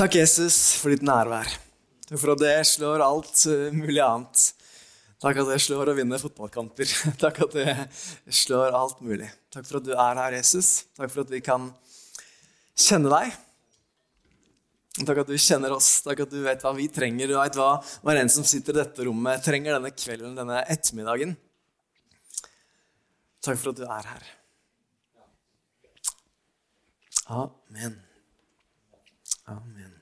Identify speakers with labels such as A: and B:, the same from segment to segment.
A: Takk, Jesus, for ditt nærvær. For at det slår alt uh, mulig annet. Takk at det slår å vinne fotballkamper. Takk at det slår alt mulig. Takk for at du er her, Jesus. Takk for at vi kan kjenne deg. Takk at du kjenner oss. Takk at du vet hva vi trenger. Du vet hva hver en som sitter i dette rommet, trenger denne kvelden, denne ettermiddagen. Takk for at du er her. Amen. Amen.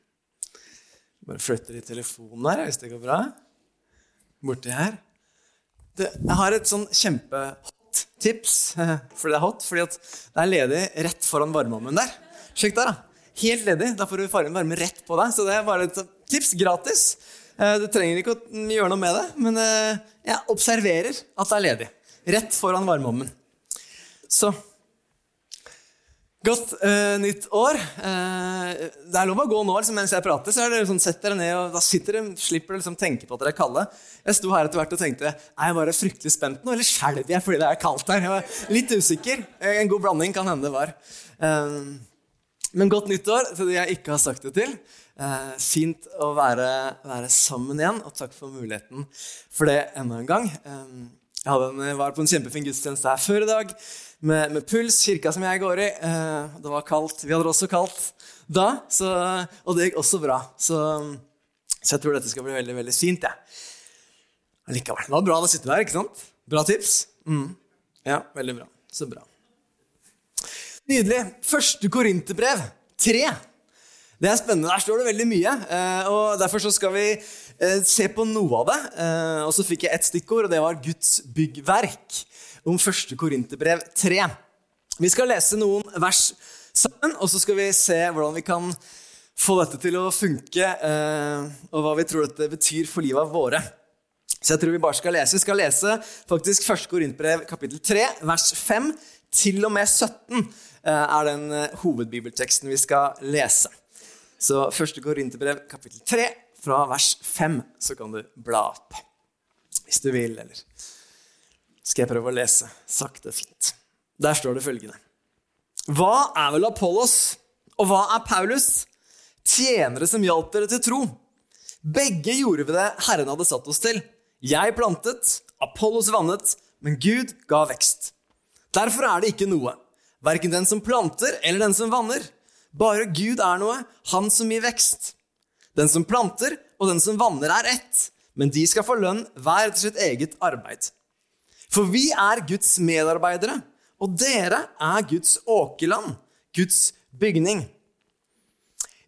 A: Bare flytter litt telefonen her, hvis det går bra. Borti her. Det, jeg har et sånn kjempehot tips. Fordi det er hot, fordi det er ledig rett foran varmeovnen der. Sjekk der, da. Helt ledig. Da får du fargen varme rett på deg. Så det er bare et tips. Gratis. Eh, du trenger ikke å gjøre noe med det, men eh, jeg observerer at det er ledig. Rett foran varmeovnen. Så Godt uh, nytt år. Uh, det er lov å gå nå liksom, mens jeg prater. så er det sånn, setter dere ned, og Da sitter dere, slipper dere liksom, tenke på at dere er kalde. Jeg sto her etter hvert og tenkte er jeg bare fryktelig spent nå, eller skjelver jeg fordi det er kaldt her? Jeg var litt usikker. Eh, en god blanding kan hende det var. Uh, men godt nyttår til de jeg ikke har sagt det til. fint å være, være, sammen igjen, og takk for muligheten for det enda en gang. jeg en, var på en kjempefin gudstjeneste her før i dag med, med, puls, kirka som jeg går i. Eh, det var kaldt. Vi hadde det også kaldt da, så, og det gikk også bra. Så, så, jeg tror dette skal bli veldig veldig fint. Ja. Allikevel. Det var bra å sitte der, ikke sant? Bra tips. Mm. Ja, veldig bra. Så bra. Nydelig. Første Korinterbrev, tre. Det er spennende. Der står det veldig mye. Eh, og Derfor så skal vi eh, se på noe av det. Og så fikk jeg ett stikkord, og det var Guds byggverk om 1. Korinterbrev 3. Vi skal lese noen vers sammen, og så skal vi se hvordan vi kan få dette til å funke, eh, og hva vi tror dette betyr for livet våre. Så jeg tror vi bare skal lese. Vi skal lese faktisk 1. Korinterbrev kapittel 3, vers 5 til og med 17 eh, er den eh, hovedbibelteksten vi skal lese. Så 1. Korinterbrev kapittel 3, fra vers 5, så kan du bla opp hvis du vil, eller skal jeg prøve å lese sakte fint. Der står det følgende. Hva er vel Apollos, og hva er Paulus? Tjenere som hjalp dere til tro. Begge gjorde vi det Herren hadde satt oss til. Jeg plantet, Apollos vannet, men Gud ga vekst. Derfor er det ikke noe, verken den som planter eller den som vanner. Bare Gud er noe, han som gir vekst. Den som planter og den som vanner, er ett, men de skal få lønn hver etter sitt eget arbeid. For vi er Guds medarbeidere, og dere er Guds åkerland, Guds bygning.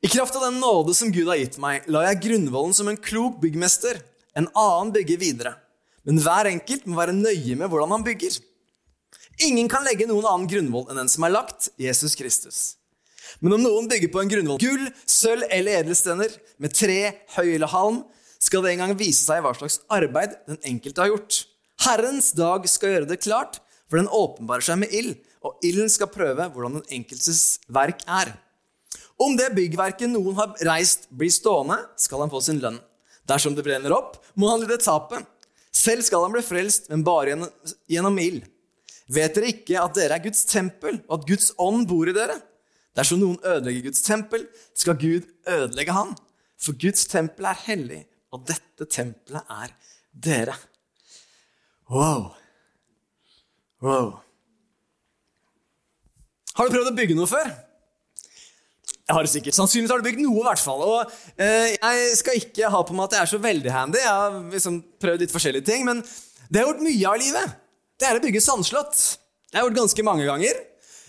A: I kraft av den nåde som Gud har gitt meg, la jeg grunnvollen som en klok byggmester. En annen bygger videre. Men hver enkelt må være nøye med hvordan han bygger. Ingen kan legge noen annen grunnvoll enn den som er lagt, Jesus Kristus. Men om noen bygger på en grunnvoll gull, sølv eller edelstener, med tre, høy eller halm, skal det en gang vise seg hva slags arbeid den enkelte har gjort. Herrens dag skal gjøre det klart, for den åpenbarer seg med ild, og ilden skal prøve hvordan den enkeltes verk er. Om det byggverket noen har reist, blir stående, skal han få sin lønn. Dersom det brenner opp, må han lide tapet. Selv skal han bli frelst, men bare gjennom ild. Vet dere ikke at dere er Guds tempel, og at Guds ånd bor i dere? Dersom noen ødelegger Guds tempel, skal Gud ødelegge han. For Guds tempel er hellig, og dette tempelet er dere. Wow. Wow. Har du prøvd å bygge noe før? Jeg har det sikkert. Sannsynligvis har du bygd noe, i hvert fall. Og eh, Jeg skal ikke ha på meg at jeg er så veldig handy. Jeg har liksom prøvd litt forskjellige ting. Men det jeg har gjort mye av livet, det er å bygge sandslott. Det har jeg gjort ganske mange ganger.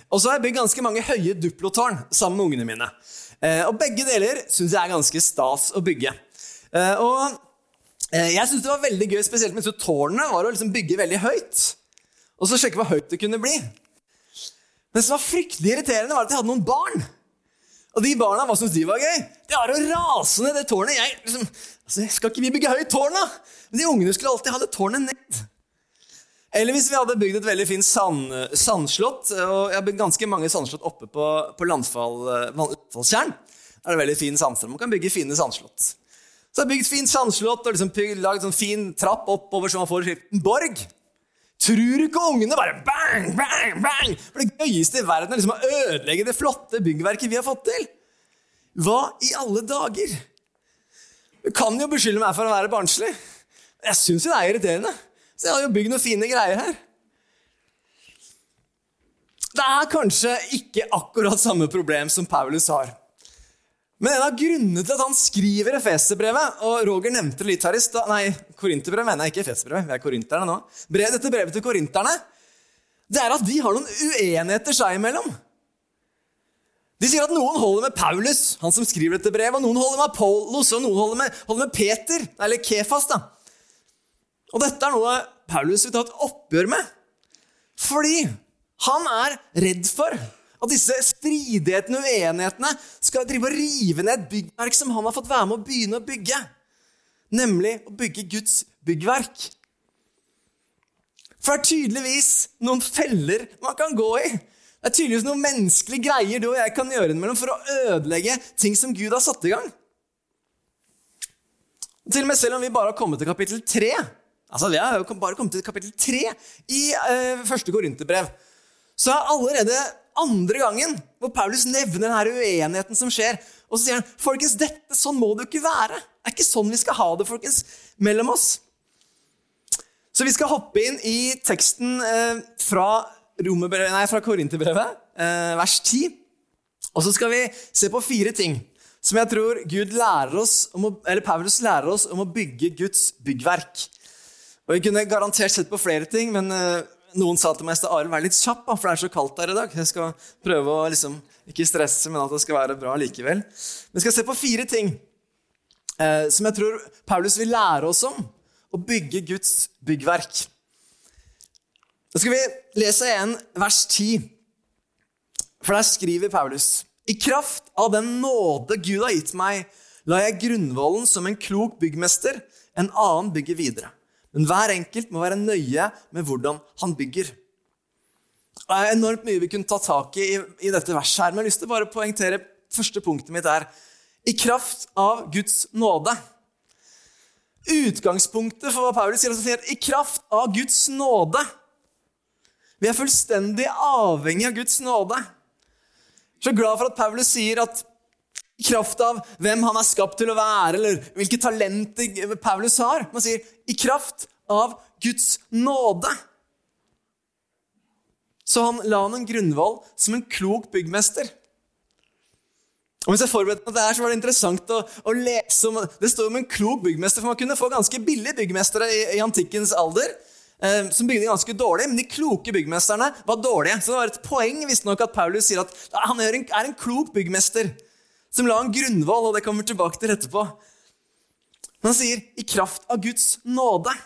A: Og så har jeg bygd ganske mange høye duplotårn sammen med ungene mine. Eh, og begge deler syns jeg er ganske stas å bygge. Eh, og jeg syns det var veldig gøy, spesielt med tårnene, var å liksom bygge veldig høyt. Og så sjekke hvor høyt det kunne bli. Men det som var fryktelig irriterende, var at jeg hadde noen barn. Og de barna, hva syns de var gøy? Det var å rase ned det tårnet. Jeg, liksom, altså, Skal ikke vi bygge høyt tårn, da? Men de ungene skulle alltid ha det tårnet ned. Eller hvis vi hadde bygd et veldig fint sand, sandslott. Og jeg har bygd ganske mange sandslott oppe på, på landfall, landfallstjern. Da er det veldig fin sandstrøm. Man kan bygge fine sandslott. Så har jeg bygd fint sandslott og liksom lagd sånn fin trapp oppover så man får skriften borg. Tror du ikke ungene bare bang, bang, bang? For det gøyeste i verden er liksom å ødelegge det flotte byggverket vi har fått til. Hva i alle dager? Du kan jo beskylde meg for å være barnslig. Jeg syns jo det er irriterende. Så jeg har jo bygd noen fine greier her. Det er kanskje ikke akkurat samme problem som Paulus har. Men en av grunnene til at han skriver Efeserbrevet og Roger nevnte litt her i stad Nei, Korinterbrevet mener jeg ikke Efeserbrevet. Vi er korinterne nå. Brev, dette brevet til korinterne det er at de har noen uenigheter seg imellom. De sier at noen holder med Paulus, han som skriver dette brevet, og noen holder med Apollos, og noen holder med, holder med Peter, eller Kefas. da. Og dette er noe Paulus vil ta et oppgjør med. Fordi han er redd for at disse stridighetene og uenighetene skal drive og rive ned et byggverk som han har fått være med å begynne å bygge. Nemlig å bygge Guds byggverk. For det er tydeligvis noen feller man kan gå i. Det er tydeligvis noen menneskelige greier du og jeg kan gjøre innimellom for å ødelegge ting som Gud har satt i gang. Til og med selv om vi bare har kommet til kapittel 3 altså Vi har jo bare kommet til kapittel 3 i eh, første Korinterbrev. Så er allerede andre gangen hvor Paulus nevner denne uenigheten som skjer. Og så sier han folkens, dette, sånn må det jo ikke være. Det er ikke sånn vi skal ha det folkens, mellom oss. Så vi skal hoppe inn i teksten eh, fra nei, Korinterbrevet, eh, vers 10. Og så skal vi se på fire ting som jeg tror lærer å, Paulus lærer oss om å bygge Guds byggverk. Og Vi kunne garantert sett på flere ting, men eh, noen sa til meg at Arild, vær litt kjapp, for det er så kaldt her i dag. Jeg skal prøve å liksom, ikke stresse, men at det skal være bra likevel. Vi skal se på fire ting eh, som jeg tror Paulus vil lære oss om å bygge Guds byggverk. Da skal vi lese igjen vers 10. For der skriver Paulus.: I kraft av den nåde Gud har gitt meg, la jeg grunnvollen som en klok byggmester, en annen bygger videre. Men hver enkelt må være nøye med hvordan han bygger. Det er enormt mye vi kunne ta tak i i dette verset, her, men jeg har lyst til å bare poengtere første punktet mitt er i kraft av Guds nåde. Utgangspunktet for hva Paulus sier, er at i kraft av Guds nåde vi er fullstendig avhengig av Guds nåde. Jeg er Så glad for at Paulus sier at i kraft av hvem han er skapt til å være, eller hvilke talenter Paulus har Man sier i kraft av Guds nåde. Så han la han en grunnvoll som en klok byggmester. Og Mens jeg forberedte meg det her, så var det interessant å, å, lese om Det står om en klok byggmester, for man kunne få ganske billige byggmestere i, i antikkens alder. Eh, som bygde ganske dårlig, men de kloke byggmesterne var dårlige. Så det var et poeng visstnok at Paulus sier at han er en, er en klok byggmester som la en grunnvoll, og det kommer tilbake til etterpå. Men han sier 'i kraft av Guds nåde'.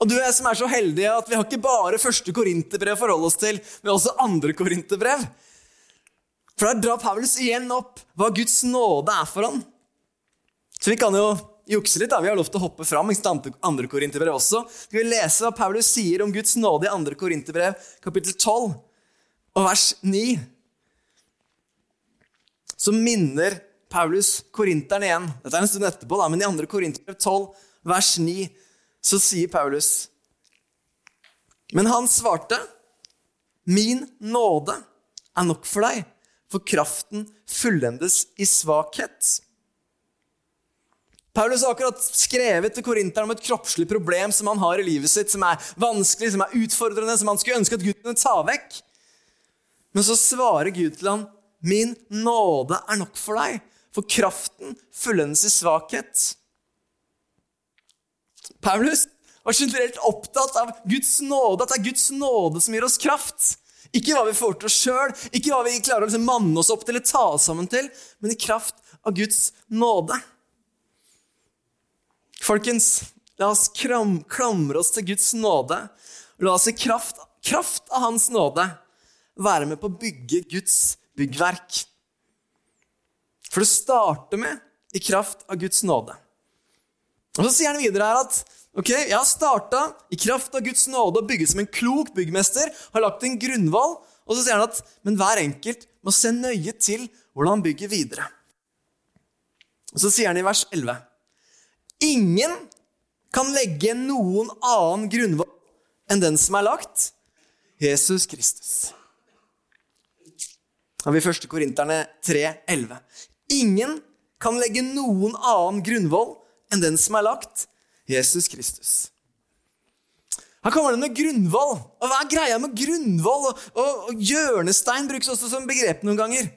A: Og du og jeg som er så heldige at vi har ikke bare første korinterbrev å forholde oss til, men også andre korinterbrev. For der drar Paulus igjen opp hva Guds nåde er for ham. Så vi kan jo jukse litt. da, Vi har lov til å hoppe fram i andre korinterbrev også. Skal vi lese hva Paulus sier om Guds nåde i andre korinterbrev, kapittel 12, og vers 9. Så minner Paulus korinteren igjen. Dette er en stund etterpå, da, men i 2. korinterbrev 12, vers 9, så sier Paulus Men han svarte, Min nåde er nok for deg, for kraften fullendes i svakhet. Paulus har akkurat skrevet til korinteren om et kroppslig problem som han har i livet sitt, som er vanskelig, som er utfordrende, som han skulle ønske at Gud kunne ta vekk. Men så svarer Gud til ham, 'Min nåde er nok for deg, for kraften fullendes i svakhet'. Paulus var generelt opptatt av Guds nåde, at det er Guds nåde som gir oss kraft. Ikke hva vi får til oss sjøl, ikke hva vi klarer å liksom manne oss opp til eller ta oss sammen til, men i kraft av Guds nåde. Folkens, la oss kram, klamre oss til Guds nåde. La oss i kraft, kraft av Hans nåde være med på å bygge Guds byggverk. For det starter med i kraft av Guds nåde. Og Så sier han videre her at ok, jeg har starta i kraft av Guds nåde å bygge som en klok byggmester, har lagt en grunnvoll. Og så sier han at men hver enkelt må se nøye til hvordan han bygger videre. Og Så sier han i vers 11 Ingen kan legge noen annen grunnvoll enn den som er lagt Jesus Kristus. Har vi 1. Korinterne 3,11. Ingen kan legge noen annen grunnvoll enn den som er lagt, Jesus Kristus. Her kommer det med grunnvoll. Og Hva er greia med grunnvoll? Og, og, og hjørnestein brukes også som begrep noen ganger.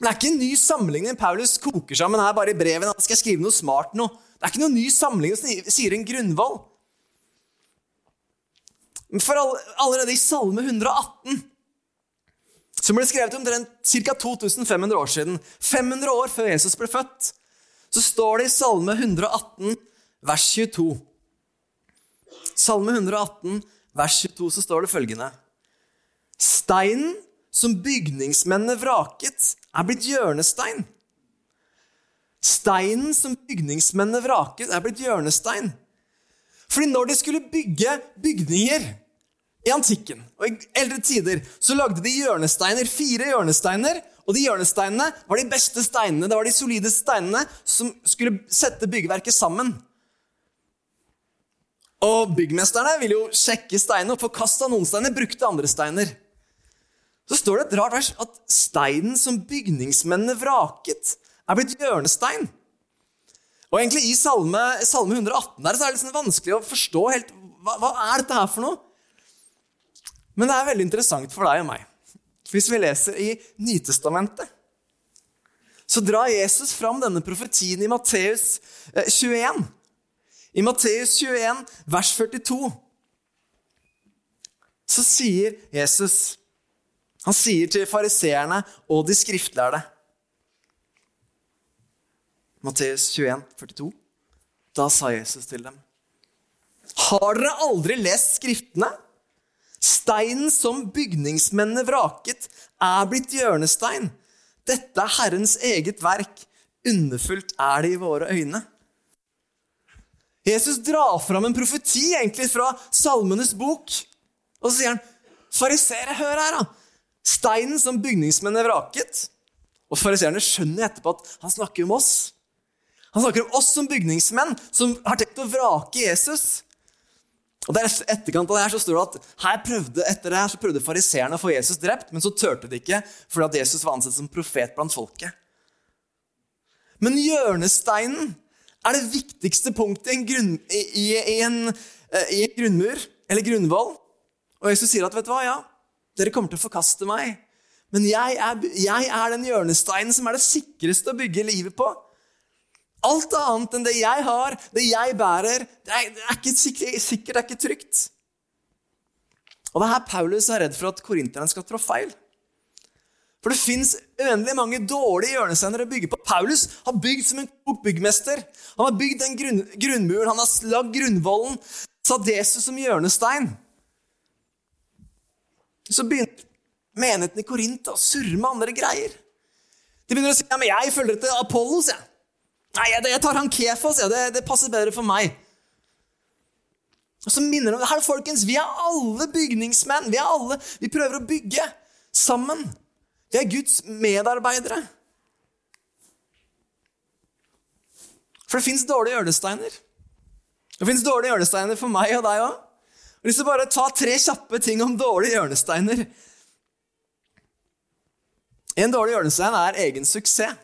A: Men det er ikke en ny sammenligning Paulus koker sammen her bare i brevet. Han skal skrive noe smart nå. Det er ikke noen ny sammenligning som sier en grunnvoll. For allerede i Salme 118 som ble skrevet omtrent ca. 2500 år siden, 500 år før Jesus ble født, så står det i Salme 118, vers 22 Salme 118, vers 22, så står det følgende Steinen som bygningsmennene vraket, er blitt hjørnestein. Steinen som bygningsmennene vraket, er blitt hjørnestein. Fordi når de skulle bygge bygninger i antikken og i eldre tider så lagde de hjørnesteiner, fire hjørnesteiner. Og de hjørnesteinene var de beste steinene, det var de solide steinene som skulle sette byggverket sammen. Og byggmesterne ville jo sjekke steinene og forkasta noen steiner, brukte andre steiner. Så står det et rart vers at steinen som bygningsmennene vraket, er blitt hjørnestein. Og egentlig I Salme, salme 118 der, så er det liksom vanskelig å forstå helt hva, hva er dette her for noe. Men det er veldig interessant for deg og meg. Hvis vi leser i Nytestamentet, så drar Jesus fram denne profetien i Matteus 21. Eh, I Matteus 21, vers 42, så sier Jesus Han sier til fariseerne og de skriftlærde Matteus 21, 42. Da sa Jesus til dem Har dere aldri lest Skriftene? Steinen som bygningsmennene vraket, er blitt hjørnestein. Dette er Herrens eget verk. Underfullt er det i våre øyne. Jesus drar fram en profeti egentlig fra Salmenes bok. Og så sier han, 'Fariseere, hør her, da! Steinen som bygningsmennene vraket.' Og fariseerne skjønner etterpå at han snakker om oss. Han snakker om oss som bygningsmenn som har tenkt å vrake Jesus. Og der etterkant av det her så står det at her prøvde, etter det her så prøvde fariseerne å få Jesus drept, men så turte de ikke fordi at Jesus var ansett som profet blant folket. Men hjørnesteinen er det viktigste punktet i en, grunn, i, i en, i en grunnmur, eller grunnvoll. Og Jesus sier at vet du hva, ja, dere kommer til å forkaste meg, men jeg er, jeg er den hjørnesteinen som er det sikreste å bygge livet på. Alt annet enn det jeg har, det jeg bærer, det er, det er ikke sikkert, det er ikke trygt. Og det er her Paulus er redd for at korinterne skal trå feil. For det fins uendelig mange dårlige hjørnesteiner å bygge på. Paulus har bygd som en klok byggmester. Han har bygd den grunn, grunnmuren, han har lagd grunnvollen. Satt Jesus som hjørnestein. Så begynte menigheten i Korint å surre med andre greier. De begynner å si ja, men jeg følger etter Apollos. Jeg. Nei, jeg tar han Kefas, ja. Det, det, passer bedre for meg. Og så minner han, her, folkens. Vi er alle bygningsmenn. Vi er alle, vi prøver å bygge sammen. Vi er Guds medarbeidere. For det fins dårlige hjørnesteiner. Det fins dårlige hjørnesteiner for meg og deg òg. Jeg å bare ta tre kjappe ting om dårlige hjørnesteiner. En dårlig hjørnestein er egen suksess.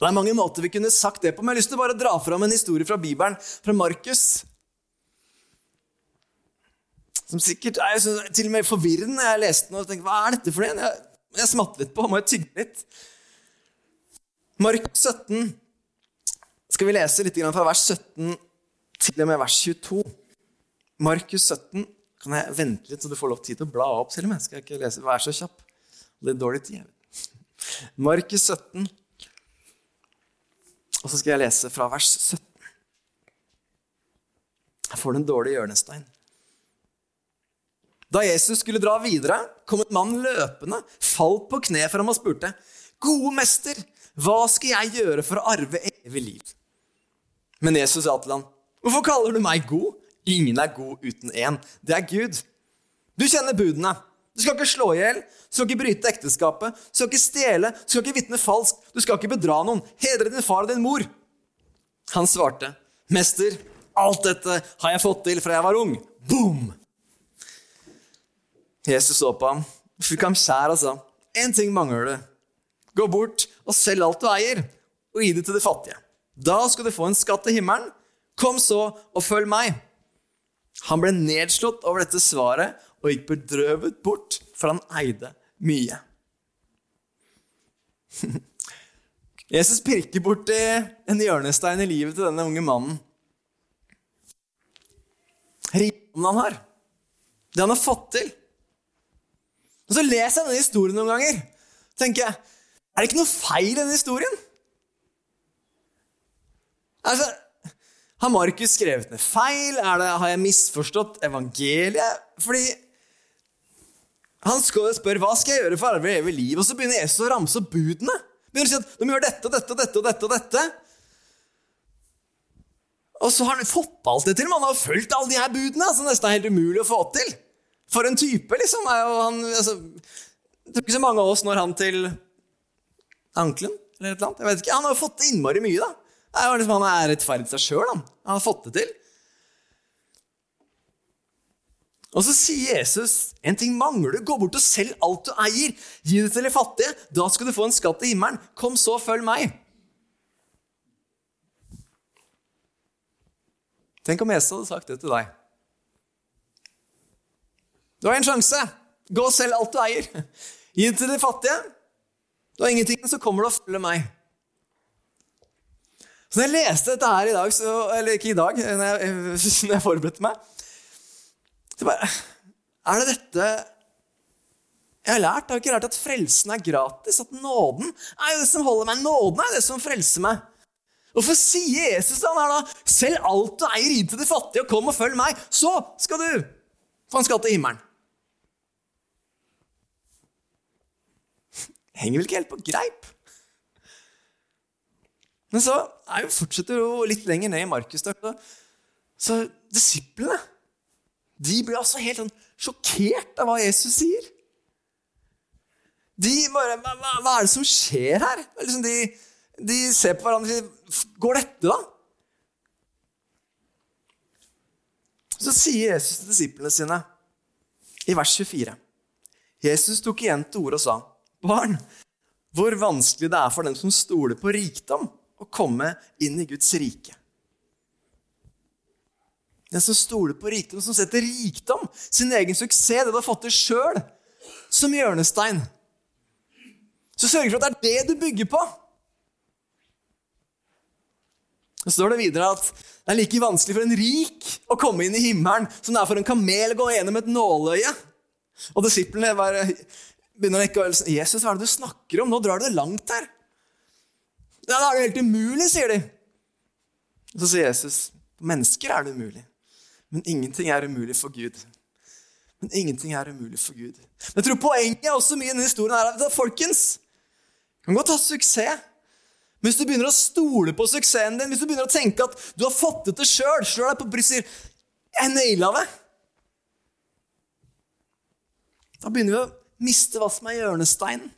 A: Det er mange måter vi kunne sagt det på, men jeg har lyst til å bare dra fram en historie fra Bibelen, fra Markus. Som sikkert er til og med forvirrende jeg leste den. og tenkte, Hva er dette for en? Jeg, jeg smatt litt på, må jeg tygge litt. Markus 17 skal vi lese litt fra vers 17 til og med vers 22. Markus 17 Kan jeg vente litt, så du får lov tid til å bla opp? selv om jeg skal ikke lese, Vær så kjapp. Det er dårlig tid. Markus 17 og så skal jeg lese fra vers 17. Jeg får den dårlige hjørnestein. Da Jesus skulle dra videre, kom en mann løpende, falt på kne for ham og spurte, 'Gode mester, hva skal jeg gjøre for å arve evig liv?' Men Jesus sa til ham, 'Hvorfor kaller du meg god? Ingen er god uten én. Det er Gud.' Du kjenner budene. Du skal ikke slå i hjel, du skal ikke bryte ekteskapet, du skal ikke stjele, du skal ikke vitne falskt, du skal ikke bedra noen. Hedre din far og din mor. Han svarte, 'Mester, alt dette har jeg fått til fra jeg var ung.' Boom! Jesus så på ham. fikk ham skjær og sa, en ting mangler du. Gå bort og selg alt du eier, og gi det til de fattige. Da skal du få en skatt i himmelen. Kom så og følg meg. Han ble nedslått over dette svaret og gikk bedrøvet bort, for han eide mye. Jesus pirker borti en hjørnestein i livet til denne unge mannen. Rikdommen han har, det han har fått til. Og Så leser jeg denne historien noen ganger. tenker jeg, Er det ikke noe feil i denne historien? Altså, Har Markus skrevet ned feil? Det, har jeg misforstått evangeliet? Fordi han spør hva skal jeg gjøre for å arve evig liv, og så begynner Jesus å ramse opp budene. Begynner å si at de gjør dette og dette og dette og dette. Og dette. Og så har han fått alt det til. Man har fulgt alle de her budene. Altså nesten er helt umulig å få til. For en type, liksom. Han, altså, det tok ikke så mange av oss når han til ankelen eller et eller annet. Jeg vet ikke, Han har jo fått innmari mye, da. Det er jo liksom, han er rettferdig seg sjøl. Han. han har fått det til. Og så sier Jesus en ting mangler du. Gå bort og selg alt du eier. Gi det til de fattige. Da skal du få en skatt i himmelen. Kom så, følg meg. Tenk om Jesus hadde sagt det til deg. Du har en sjanse. Gå og selg alt du eier. Gi det til de fattige. Du har ingenting, så kommer du og følger meg. Så når jeg leste dette her i dag, så, eller ikke i dag, når jeg, når jeg forberedte meg så bare, Er det dette jeg har lært? Jeg har ikke lært at frelsen er gratis. At nåden er jo det som holder meg. Nåden er det som frelser meg. Hvorfor sier Jesus han her da? Selg alt du eier, gi til de fattige, og kom og følg meg. Så skal du få en skatt til himmelen. Henger vel ikke helt på greip. Men så jo, fortsetter jo litt lenger ned i Markus. Så disiplene de blir altså helt sånn sjokkert av hva Jesus sier. De bare Hva, hva er det som skjer her? Liksom de, de, ser på hverandre og sier Går dette, da? Så sier Jesus til disiplene sine i vers 24 Jesus tok igjen til orde og sa, 'Barn, hvor vanskelig det er for dem som stoler på rikdom, å komme inn i Guds rike.' Den som stoler på rikdom, som setter rikdom, sin egen suksess, det du har fått til sjøl, som hjørnestein. Så sørg for at det er det du bygger på. Så står det videre at det er like vanskelig for en rik å komme inn i himmelen som det er for en kamel å gå gjennom et nåløye. Og disiplene bare begynner å si, Jesus, hva er det du snakker om? Nå drar du langt her. Ja, da er det helt umulig, sier de. Og så sier Jesus, for mennesker er det umulig. Men ingenting er umulig for Gud. Men ingenting er umulig for Gud. Men jeg tror poenget også mye i denne historien er at folkens, kan godt ha suksess. Men hvis du begynner å stole på suksessen din, hvis du begynner å tenke at du har fått det til sjøl, slår deg på brystet sier 'Jeg det', da begynner vi å miste hva som er hjørnesteinen.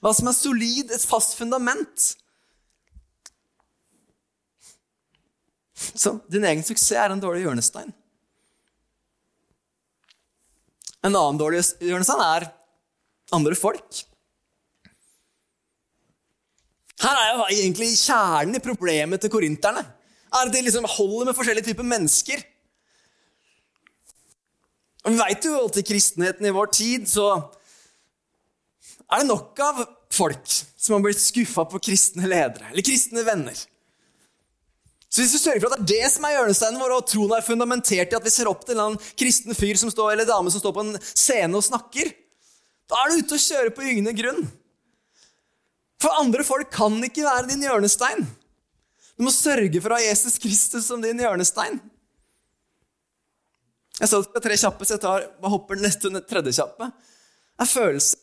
A: Hva som er solid, et fast fundament. Så din egen suksess er en dårlig hjørnestein. En annen dårlig hjørnestein er andre folk. Her er jo egentlig kjernen i problemet til korinterne. Er at de liksom holder med forskjellige typer mennesker. Og Vi veit jo at i kristenheten i vår tid så er det nok av folk som har blitt skuffa på kristne ledere eller kristne venner. Så hvis du sørger for at det er det som er hjørnesteinen vår, og troen er fundamentert i at vi ser opp til en kristen fyr som står, eller dame som står på en scene og snakker, da er du ute og kjører på gyngende grunn. For andre folk kan ikke være din hjørnestein. Du må sørge for å ha Jesus Kristus som din hjørnestein. Jeg sa det tre kjappe, så jeg tar, bare hopper neste tredje kjappe. Det er følelse.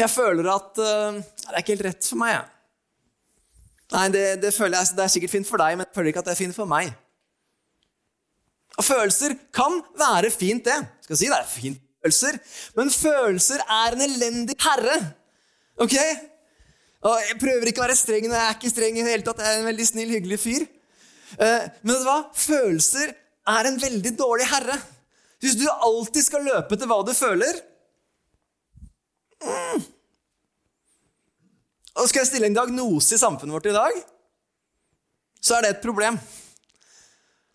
A: Jeg føler at uh, det er ikke helt rett for meg. Jeg. Nei, det, det, føler jeg, det er sikkert fint for deg, men jeg føler ikke at det er fint for meg. Og følelser kan være fint, det. Skal si det er fint følelser, Men følelser er en elendig herre. Ok? Og jeg prøver ikke å være streng, når jeg er ikke streng i det hele tatt. Jeg er en veldig snill, hyggelig fyr. Eh, men vet du hva? Følelser er en veldig dårlig herre. Hvis du alltid skal løpe til hva du føler mm. Og skal jeg stille en diagnose i samfunnet vårt i dag, så er det et problem.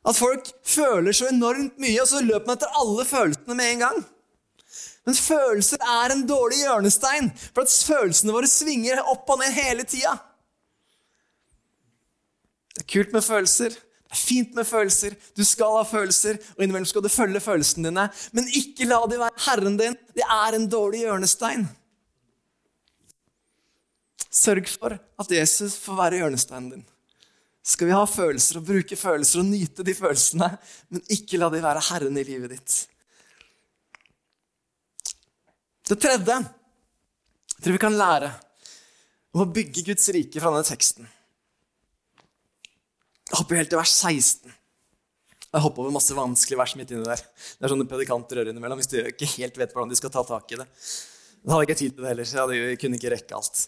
A: At folk føler så enormt mye, og så løper man etter alle følelsene med en gang. Men følelser er en dårlig hjørnestein, for at følelsene våre svinger opp og ned hele tida. Det er kult med følelser. Det er fint med følelser. Du skal ha følelser, og innimellom skal du følge følelsene dine. Men ikke la de være herren din. Det er en dårlig hjørnestein. Sørg for at Jesus får være hjørnesteinen din. Skal vi ha følelser og bruke følelser og nyte de følelsene, men ikke la de være herren i livet ditt. Det tredje jeg tror vi kan lære om å bygge Guds rike fra denne teksten. Jeg hopper helt til vers 16. Jeg hopper over masse vanskelige vers midt inni der. Det er sånne predikanter rører innimellom hvis de ikke helt vet hvordan de skal ta tak i det. Da hadde jeg ikke tid til det heller, så jeg kunne ikke rekke alt.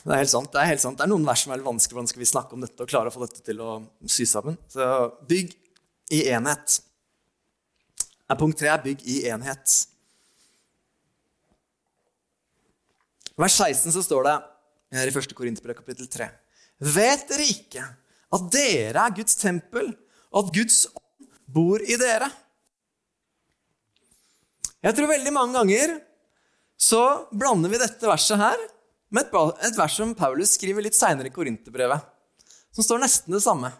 A: Det er helt sant. Det er helt sant. Det er noen vers som er vanskelig. Hvordan skal vi snakke om dette og klare å få dette til å sy sammen? Så bygg i enhet. Punkt tre er bygg i enhet. vers 16 så står det her i 1. Korinterbrev kapittel 3. Vet dere ikke at dere er Guds tempel, og at Guds ånd bor i dere? Jeg tror veldig mange ganger så blander vi dette verset her med et, vers som Paulus skriver litt seinere i Korinterbrevet, som står nesten det samme.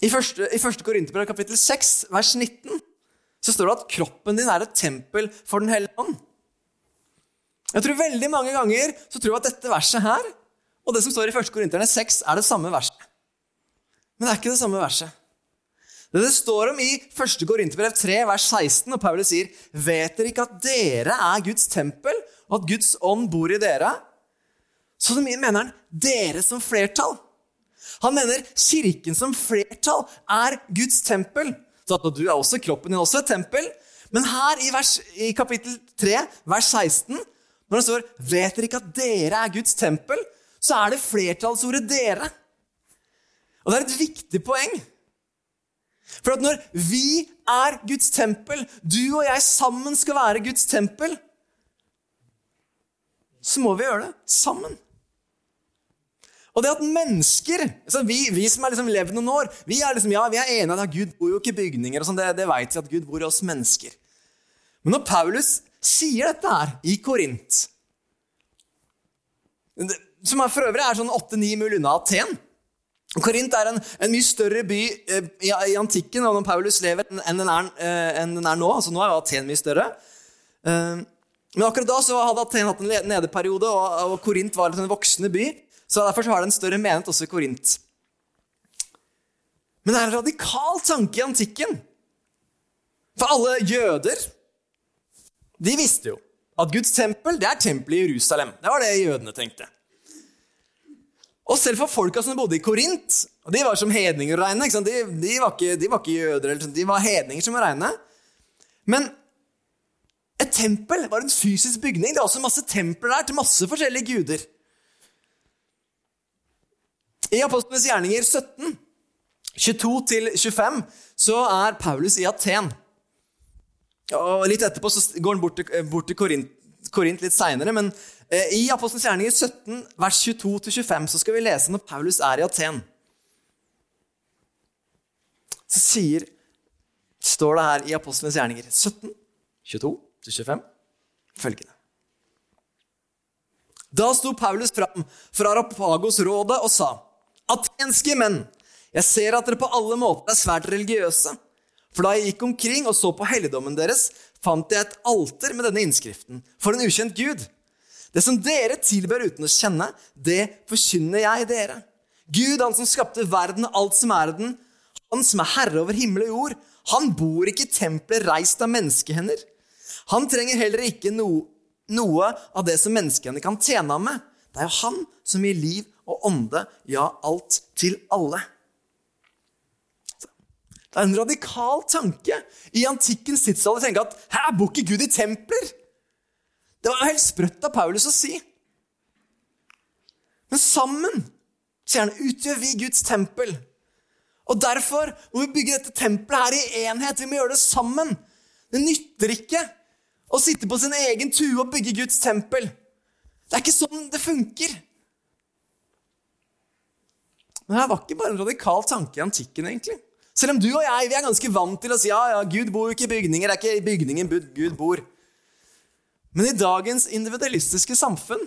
A: I 1. I første Korinterbrev kapittel 6, vers 19, så står det at kroppen din er et tempel for Den hellige ånd. Jeg tror veldig mange ganger så tror jeg at dette verset her og det som står i 1. Korinterne 6, er det samme verset. Men det er ikke det samme verset. Det det står om i 1. Korinterbrev 3, vers 16, og Paulus sier, 'Vet dere ikke at dere er Guds tempel, og at Guds ånd bor i dere?' Så mener han dere som flertall. Han mener kirken som flertall er Guds tempel. Så at du er også kroppen din også et tempel. Men her i, vers, i kapittel 3, vers 16, når det står 'Vet dere ikke at dere er Guds tempel', så er det flertallsordet 'dere'. Og det er et viktig poeng. For at når vi er Guds tempel, du og jeg sammen skal være Guds tempel, så må vi gjøre det sammen. Og det at mennesker altså vi, vi, som har liksom levd noen år, vi er, liksom, ja, vi er enige at Gud bor jo ikke i bygninger. og sånt, Det, det vet vi at Gud bor i oss mennesker. Men når Paulus sier dette her i Korint, som for øvrig er sånn åtte-ni mil unna Aten Korint er en, en, mye større by eh, i, i, antikken og når Paulus lever, enn den, er, eh, enn den er nå. Altså Nå er jo Aten mye større. Eh, men akkurat da så hadde Aten hatt en nedeperiode, og, og Korint var en voksende by. Så Derfor så har det en større menighet også i Korint. Men det er en radikal tanke i antikken. For alle jøder de visste jo at Guds tempel det er tempelet i Jerusalem. Det var det jødene tenkte. Og selv for folka som bodde i Korint, og de var som hedninger å regne de, de, var ikke, de, var ikke, jøder, de var hedninger som å regne. Men et tempel var en fysisk bygning. Det er også masse templer der til masse forskjellige guder. I Apostlenes gjerninger 17, 22-25, så er Paulus i Aten. Og Litt etterpå så går han bort til, eh, til Korint, Korint, litt seinere. Men i Apostelens gjerninger 17, vers 22-25 så skal vi lese når Paulus er i Aten. Så sier, står det her i Apostelens gjerninger 17, 22-25 følgende. Da sto Paulus fram fra Arapagos-rådet og sa.: Atenske menn, jeg ser at dere på alle måter er svært religiøse. For da jeg gikk omkring og så på helligdommen deres, fant jeg et alter med denne innskriften. For en ukjent Gud. Det som dere tilber uten å kjenne, det forkynner jeg dere. Gud, han som skapte verden og alt som er den, han som er herre over himmel og jord, han bor ikke i tempelet reist av menneskehender. Han trenger heller ikke no, noe av det som menneskehender kan tjene ham med. Det er jo han som gir liv og ånde, ja, alt til alle. Det er en radikal tanke i antikkens tidsalder å tenke at her bor ikke Gud i templer. Det var helt sprøtt av Paulus å si. Men sammen sier han, utgjør vi Guds tempel. Og Derfor må vi bygge dette tempelet her i enhet. Vi må gjøre det sammen. Det nytter ikke å sitte på sin egen tue og bygge Guds tempel. Det er ikke sånn det funker. Men det var ikke bare en radikal tanke i antikken, egentlig. Selv om du og jeg vi er ganske vant til å si ja, ja, Gud bor jo ikke i bygninger. Det er ikke i bygningen Gud bor. Men i dagens individualistiske samfunn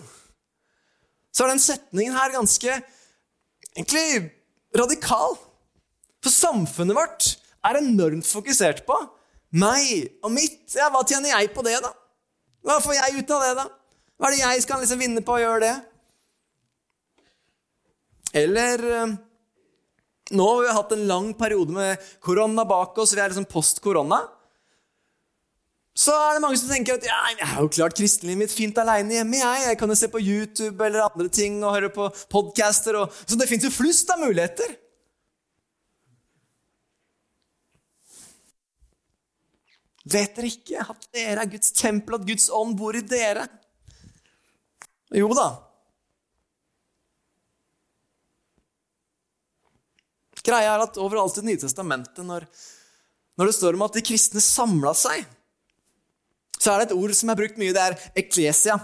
A: så er den setningen her ganske egentlig radikal. For samfunnet vårt er enormt fokusert på meg og mitt. Ja, hva tjener jeg på det, da? Hva får jeg ut av det, da? Hva er det jeg skal liksom vinne på å gjøre det? Eller eh, Nå har vi hatt en lang periode med korona bak oss, vi er liksom post korona. Så er det mange som tenker at ja, jeg har jo klart kristenlivet mitt fint aleine hjemme. Jeg. jeg kan jo se på YouTube eller andre ting og høre på podcaster. Og... Så det fins jo flust av muligheter. Vet dere ikke at dere er Guds tempel, at Guds ånd bor i dere? Jo da. Greia er at overalt i Det nye testamentet, når, når det står om at de kristne samla seg så er det et ord som er brukt mye. Det er eklesia.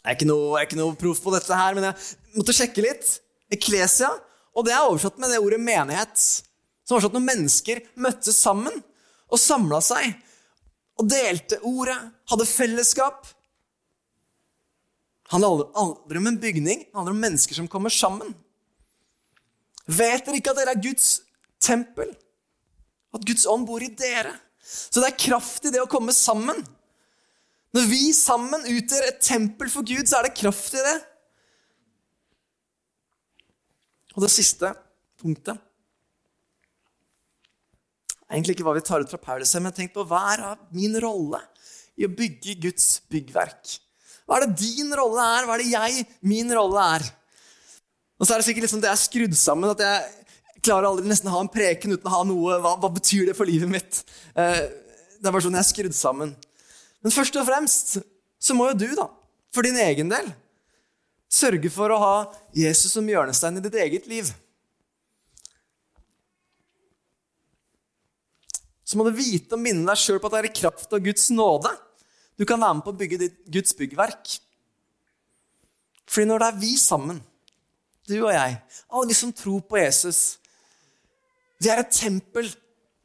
A: Jeg er ikke noe, noe proff på dette her, men jeg måtte sjekke litt. Eklesia. Og det er oversatt med det ordet menighet. Som oversatt når mennesker møttes sammen og samla seg og delte ordet, hadde fellesskap. Det handler aldri om en bygning, det handler om mennesker som kommer sammen. Vet dere ikke at dere er Guds tempel? At Guds ånd bor i dere? Så det er kraft i det å komme sammen. Når vi sammen utgjør et tempel for Gud, så er det kraft i det. Og det siste punktet Egentlig ikke hva vi tar ut fra Paulus, men tenk på hva er min rolle i å bygge Guds byggverk? Hva er det din rolle er? Hva er det jeg, min rolle er? Og så er det sikkert liksom det er skrudd sammen, at jeg klarer aldri nesten å ha en preken uten å ha noe Hva, hva betyr det for livet mitt? Eh, det er bare sånn jeg er skrudd sammen. Men først og fremst så må jo du, da, for din egen del, sørge for å ha Jesus som hjørnestein i ditt eget liv. Så må du vite og minne deg sjøl på at det er i kraft av Guds nåde du kan være med på å bygge ditt Guds byggverk. Fordi når det er vi sammen, du og jeg, alle vi som tror på Jesus Vi er et tempel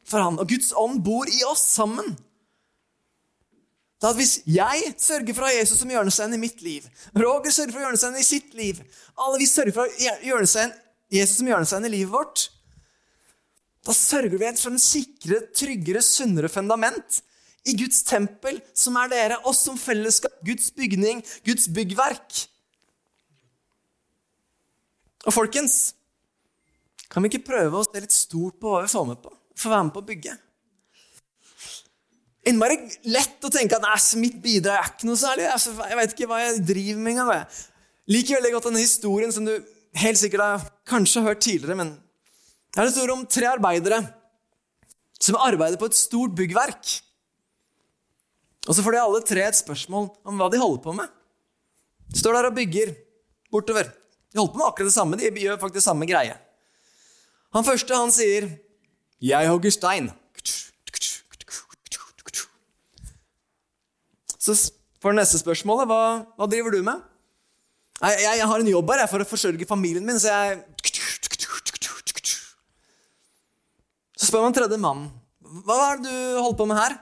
A: for han, og Guds ånd bor i oss sammen. At Hvis jeg sørger for å ha Jesus som hjørnestein i mitt liv, Roger sørger for hjørnestein i sitt liv, alle vi sørger for å ha Jesus som hjørnestein i livet vårt, da sørger vi for en sikre, tryggere, sunnere fundament i Guds tempel, som er dere, oss som fellesskap, Guds bygning, Guds byggverk. Og folkens, kan vi ikke prøve å se litt stort på hva vi får med på? Få være med på å bygge? Innmari lett å tenke at mitt bidrag er ikke noe særlig. Jeg vet ikke hva jeg driver med engang. Liker veldig godt denne historien som du helt sikkert har kanskje hørt tidligere. men Det er en historie om tre arbeidere som arbeider på et stort byggverk. Og så får de alle tre et spørsmål om hva de holder på med. De står der og bygger bortover. De holder på med akkurat det samme. De gjør faktisk samme greie. Han første han sier 'Jeg hogger stein'. Så for det neste spørsmålet hva, hva driver du med? Jeg, jeg, jeg, har en jobb her jeg, for å forsørge familien min, så jeg Så spør man tredje mannen. Hva er det du holder på med her?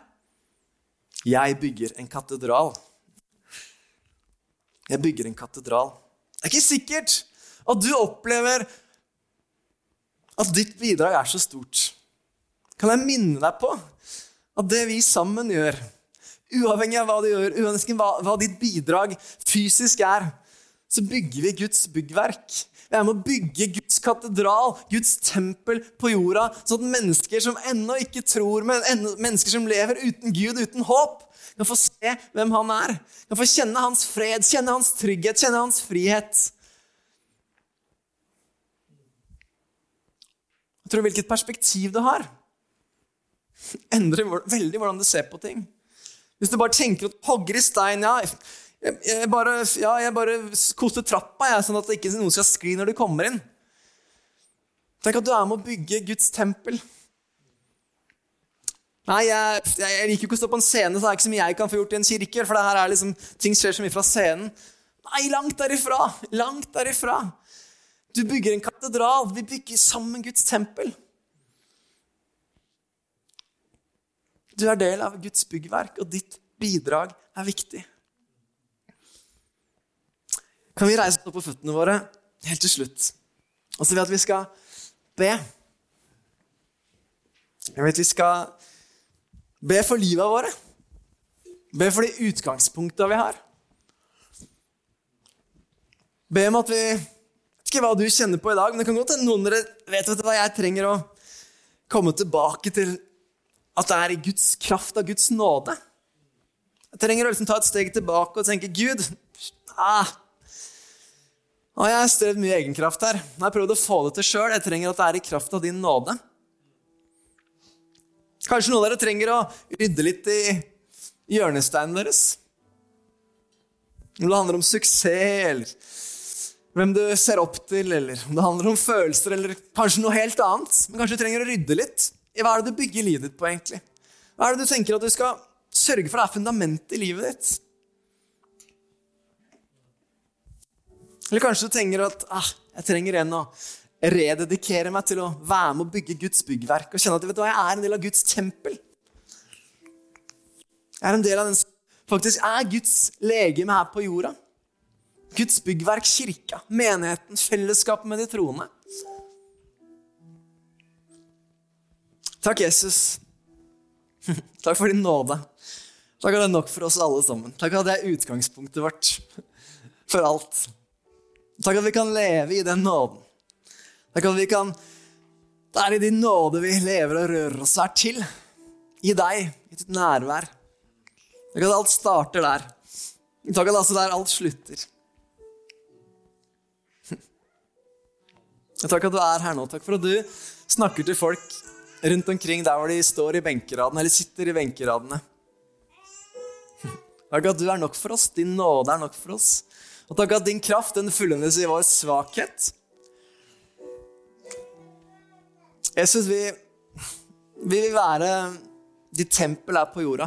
A: Jeg bygger en katedral. Jeg bygger en katedral. Det er ikke sikkert at du opplever at ditt bidrag er så stort. Kan jeg minne deg på at det vi sammen gjør, Uavhengig av hva du gjør, uansett hva, hva ditt bidrag fysisk er, så bygger vi Guds byggverk. Vi er med å bygge Guds katedral, Guds tempel på jorda, sånn at mennesker som ennå ikke tror, men mennesker som lever uten Gud, uten håp, kan få se hvem han er. Kan få kjenne hans fred, kjenne hans trygghet, kjenne hans frihet. Jeg tror hvilket perspektiv du har, endrer veldig hvordan du ser på ting. Hvis du bare tenker at hogger i stein ja, jeg, jeg bare, ja, jeg bare koster trappa, jeg, sånn at ikke noen skal skli når du kommer inn. Tenk at du er med å bygge Guds tempel. Nei, jeg, jeg liker jo ikke å stå på en scene, så det er ikke så mye jeg kan få gjort i en kirke. For det her er liksom, ting skjer så mye fra scenen. Nei, langt derifra! Langt derifra. Du bygger en katedral. Vi bygger sammen Guds tempel. Du er del av Guds byggverk, og ditt bidrag er viktig. Kan vi reise oss opp på føttene våre helt til slutt? Og så vil jeg at vi skal be. Jeg vet vi skal be for livet våre. Be for de utgangspunktene vi har. Be om at vi vet ikke hva du kjenner på i dag, men det kan godt hende noen av dere vet, vet hva jeg trenger å komme tilbake til at det er i Guds kraft av Guds nåde. Jeg trenger å liksom ta et steg tilbake og tenke Gud, ah, jeg har strevd mye egenkraft her. Jeg har prøvd å få det til sjøl. Jeg trenger at det er i kraft av din nåde. Kanskje noen av dere trenger å rydde litt i hjørnesteinen deres. Om det handler om suksess, eller hvem du ser opp til, eller om det handler om følelser, eller kanskje noe helt annet. Men kanskje du trenger å rydde litt hva er det du bygger livet ditt på, egentlig. Hva er det du tenker at du skal sørge for det er fundamentet i livet ditt? Eller kanskje du tenker at ah, jeg trenger en å rededikere meg til å være med å bygge Guds byggverk og kjenne at vet du hva, jeg er en del av Guds tempel. Jeg er en del av den som faktisk er Guds legeme her på jorda. Guds byggverk, kirka, menigheten, fellesskapet med de troende. Takk, Jesus. Takk for din nåde. Takk at det er nok for oss alle sammen. Takk at det er utgangspunktet vårt for alt. Takk at vi kan leve i den nåden. Takk at vi kan Det er i din nåde vi lever og rører oss her til. I deg, i ditt nærvær. Takk at alt starter der. Takk at altså der alt slutter. Takk at du er her nå. Takk for at du snakker til folk rundt omkring der hvor de står i benkeradene, eller sitter i benkeradene. Takk at du er nok for oss. Din nåde er nok for oss. Og takk at din kraft den fullendes i vår svakhet. Jesus, vi, vi vil være ditt tempel er på jorda.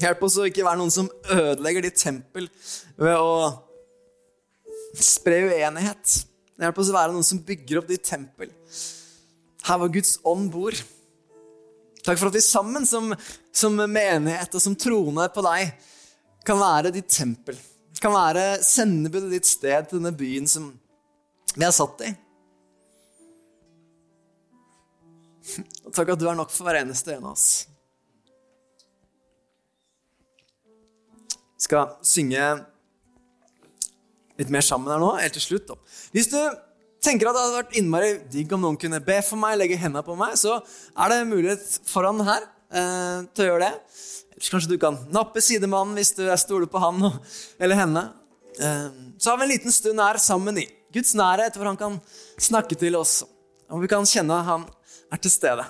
A: Hjelp oss å ikke være noen som ødelegger ditt tempel ved å spre uenighet. Hjelp oss å være noen som bygger opp ditt tempel. Her hvor Guds ånd bor. Takk for at vi sammen som, som menighet og som troende på deg kan være ditt tempel kan være sendebudet ditt sted til denne byen som vi er satt i. Og takk at du er nok for hver eneste en av oss. Vi skal synge litt mer sammen her nå, helt til slutt. Hvis du tenker at det hadde vært innmari digg om noen kunne be for meg, legge hendene på meg, så er det mulighet foran her eh, til å gjøre det. Kanskje du kan nappe sidemannen hvis du stoler på han eller henne. Eh, så har vi en liten stund her sammen i Guds nærhet, hvor han kan snakke til oss. Og vi kan kjenne at han er til stede.